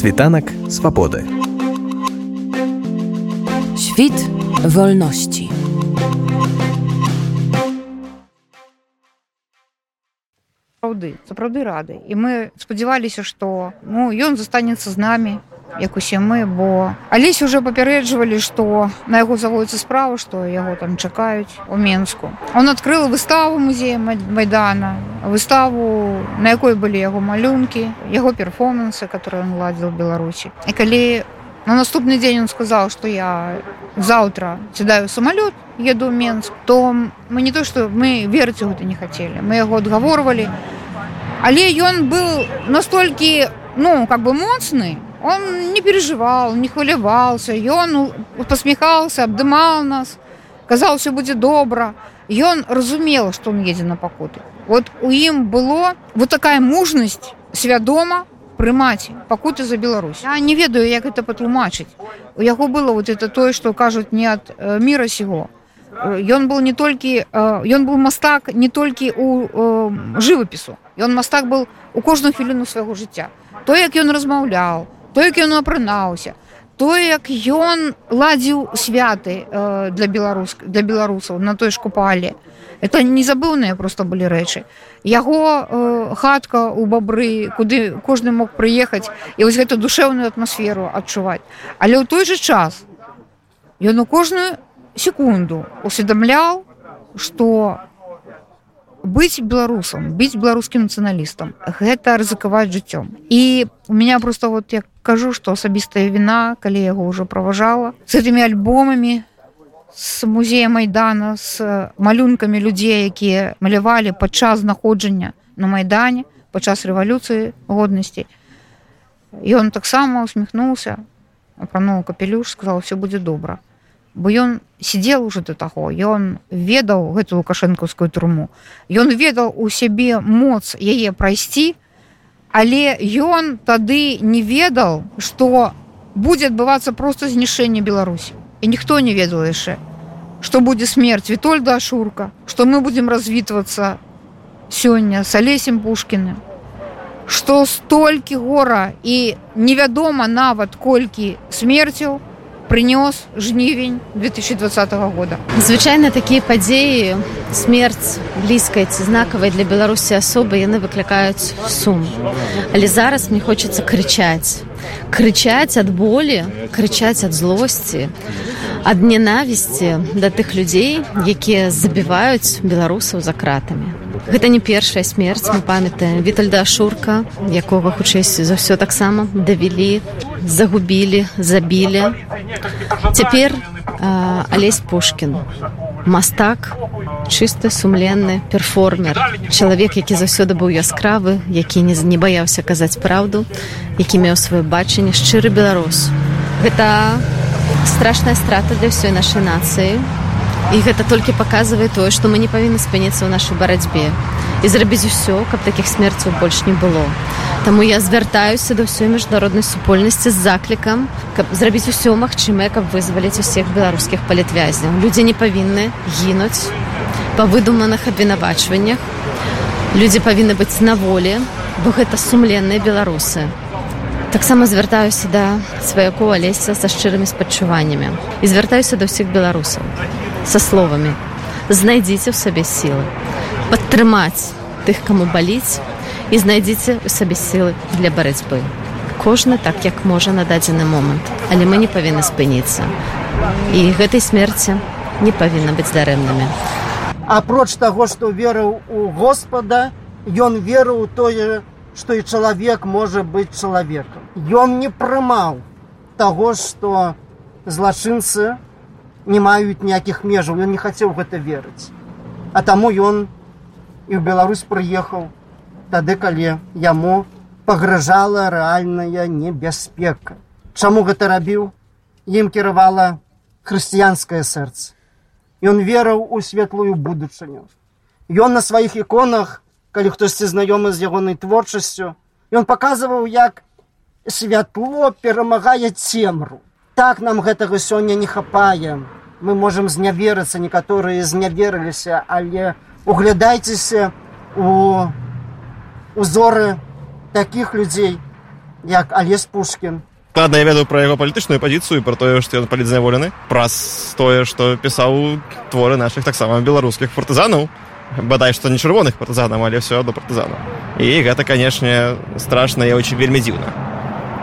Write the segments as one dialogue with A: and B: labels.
A: Світанак свабоды.
B: Świt wolności.
C: сапраўды сапраўды рады і мы спадзяваліся што ну ён застанецца з намі як усе мы бо алесь уже папярэджвалі што на яго заводіцца справа што яго там чакаюць у менску он адкрыл выставу музея майдана выставу на якой былі яго малюнкі яго перформансы которые он ладзіл беларусі і калі на наступны дзень он сказаў што я заўтра сядаю самалёт еду менск то мы не то што мы верыць у гэта не хацелі мы яго адгаворвалі але ён быў настолькі ну как бы моцны он не переживал не хваляваўся ён посміхаўся абдымаў нас казаў все будзе добра ён разумела што он едзе на пакуты вот у ім было вот такая мужнасць свядома прымаць пакуты за Беларусь я не ведаю як это патлумачыць у яго было вот это тое что кажуць не ад э, мира сего. Ён был не толькі ён быў мастак не толькі у жывапісу ён мастак был у кожную хвіліну свайго жыцця то як ён размаўляў то як ён апрынаўся то як ён ладзіў святы для беларус для беларусаў на той ж купале это незабыўныя просто былі рэчы. Яго хатка у бабры куды кожны мог прыехаць і вось гэту душэўную атмасферу адчуваць. Але ў той жа час ён у кожную секунду усведамляў что быць беларусам быць беларускім нацыяналістам гэта рызыкаваць жыццём. І у меня просто вот я кажу что асабістая віна калі яго ўжо праважала с этими альбомамі с музея майдана с малюнкамі людзей якія малявалі падчас знаходжання на майдане падчас рэвалюцыі годнасці ён таксама усміхнуўся апрануў капелюш сказал все будзе добра бо ён сидел уже до таго ён ведаў гэту лукашэнкаўскую турму ён ведаў у сябе моц яе прайсці але ён тады не ведаў что будзе адбывацца просто знішэнне беларусі. І ніхто не ведал яшчэ что будзе смерть вітольда шурка что мы будем развітвацца сёння с алесем пушкіным что столькі гора і невядома нават колькі смерцяў прынёс жнівень 2020 года.
D: Звычайна такія падзеі смерць блізкай ці знакавай для беларусі асобы яны выклікаюць сум. Але зараз мне хочется крычаць. Крычаць ад болі крычаць ад злосці ад ненавісці да тых людзей якія забіваюць беларусаў за кратамі гэта не першая смерць мы памятаем вітальда шурка якога хутчэйсці за ўсё таксама давялі загубілі забілі. Цяпер алесь пушкін. Мастак чысты сумленны перформер. Чалавек які заўсёды быў яскравы які не не баяўся казаць праўду які меў сваё бачанне шчыры беларус. Гэта страшная страта для ўсёй нашай нацыі і гэта толькі паказвае тое што мы не павінны спыніцца ў нашай барацьбе і зрабіць усё каб такіх смерцаў больш не было. Таму я звяртаюся да ўсёй міжнароднай супольнасці з заклікам каб зрабіць усё магчымае каб вызваліць усіх беларускіх палітвязняў людзі не павінны гінуць па выдуманых абвінавачваннях людзі павінны быць на волі бо гэта сумленныя беларусы таксама звяртаюся да сваяку алеся са шчырымі спадчуваннямі і звяртаюся да ўсіх беларусаў со словамі. Знайдзіце ў сабе сілы падтрымаць тых каму баліць і знайдзіце у сабе сілы для барацьбы. Кожны так як можа на дадзены момант. Але мы не павінны спыніцца. І гэтай смерці не павінна быць дарэмнымі.
E: Апроч таго што верыў у господа ён верыў тое што і чалавек можа быць чалавекам ён не прымаў таго што злачынцы не маюць ніякіх межаў ён не хацеў гэта верыць. А таму ён і ў Беларусь прыехаў тады калі яму пагражала рэальная небяспека. Чаму гэта рабіў? Ім кіравала хрысціянскае сэрца. Ён верыў у светлую будучыню. Ён на сваіх іконах калі хтосьці знаёмы з ягонай творчасцю ён паказваў як святло перамагае цемру. Так нам гэтага сёння не хапае. Мы можам зняверыцца, некаторыя зняверыліся, але углядайцеся у узоры такіх людзей, як Алес Пушкін.
A: Ладно, я ведаю пра яго палітычную пазіцыю пра тое што ён палітзняволены праз тое што пісаў творы нашых таксама беларускіх партызанаў бадай што не чырвоных партызанаў але все адно партызанаў і гэта канешне страшна я очень вельмі дзіўна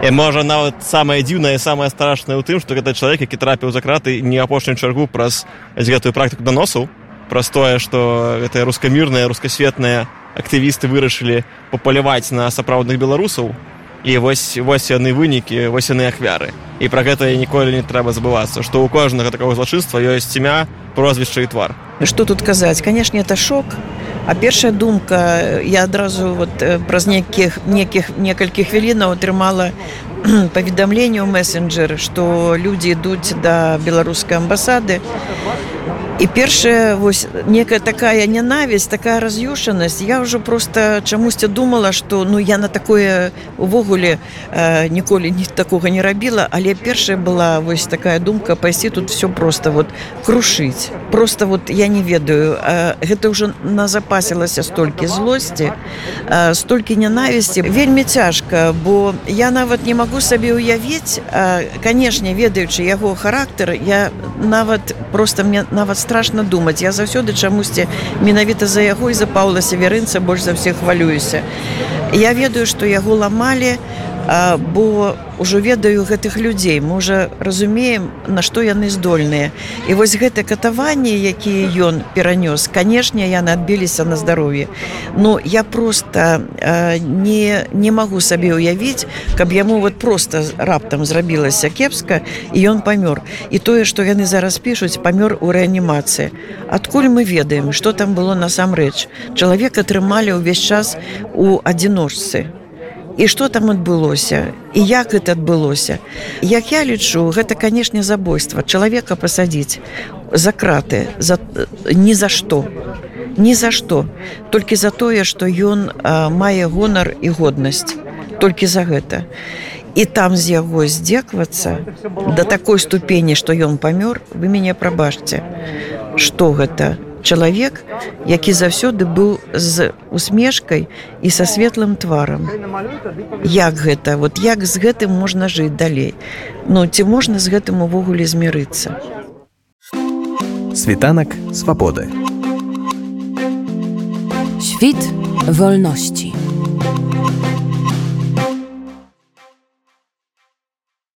A: і можа нават самае дзіўнае самае страшнае ў тым што гэта чалавек які трапіў за краты не апошнюю чаргу праз гэтую практыку даносаў праз тое што гэтыя рускамірныя рускасветныя актывісты вырашылі папаляваць на сапраўдных беларусаў. І вось вось яны вынікі вось яны ахвяры. І пра гэта ніколі не трэба забывацца што ў кожнага такого злачынства ёсць імя прозвішча і твар.
F: Что тут казаць? Канешне это шок а першая думка я адразу вот праз нейкіх некіх некалькі хвілінаў атрымала паведамленне ў мессенджер што людзі ідуць да беларускай амбасады. І першая вось некая такая нянавісць такая раз'юшанасць я ўжо просто чамусьці думала что ну я на такое увогуле э, ніколі ні такога не рабіла. Але першая была вось такая думка пайсці тут все просто вот крушыць. Просто вот я не ведаю э, гэта ўжо назапасілася столькі злосці э, столькі нянавісці вельмі цяжка бо я нават не могу сабе уявіць э, канешне ведаючы яго характар я нават просто мне нават страшно думаць. Я заўсёды чамусьці менавіта за яго і за паўла северынца больш за ўсіх хвалююся. Я ведаю што яго ламалі бо ўжо ведаю гэтых людзей. Можа разумеем на што яны здольныя. І вось гэта катаванні якія ён перанёс канешне яны адбіліся на здароўе. Но я просто не не магу сабе ўявіць каб яму вот просто раптам зрабілася кепска і ён памёр. І тое што яны зараз пішуць памёр у рэанімацыі. Адкуль мы ведаем что там было насамрэч? Чалавек атрымалі ўвесь час у адзіножцы і что там адбылося? І як это адбылося? Як я лічу гэта канешне забойства. Чалавека пасадзіць за краты за ні за што. Ні за што. Толькі за тое што ён мае гонар і годнасць. Толькі за гэта. І там з яго здзеквацца да такой ступені што ён памёр вы мяне прабачце што гэта чалавек які заўсёды быў з усмешкай і са светлым тварам. Як гэта? Вот як з гэтым можна жыць далей? Ну ці можна з гэтым увогуле змірыцца?
G: Світанак свабоды.
B: Świt wolności.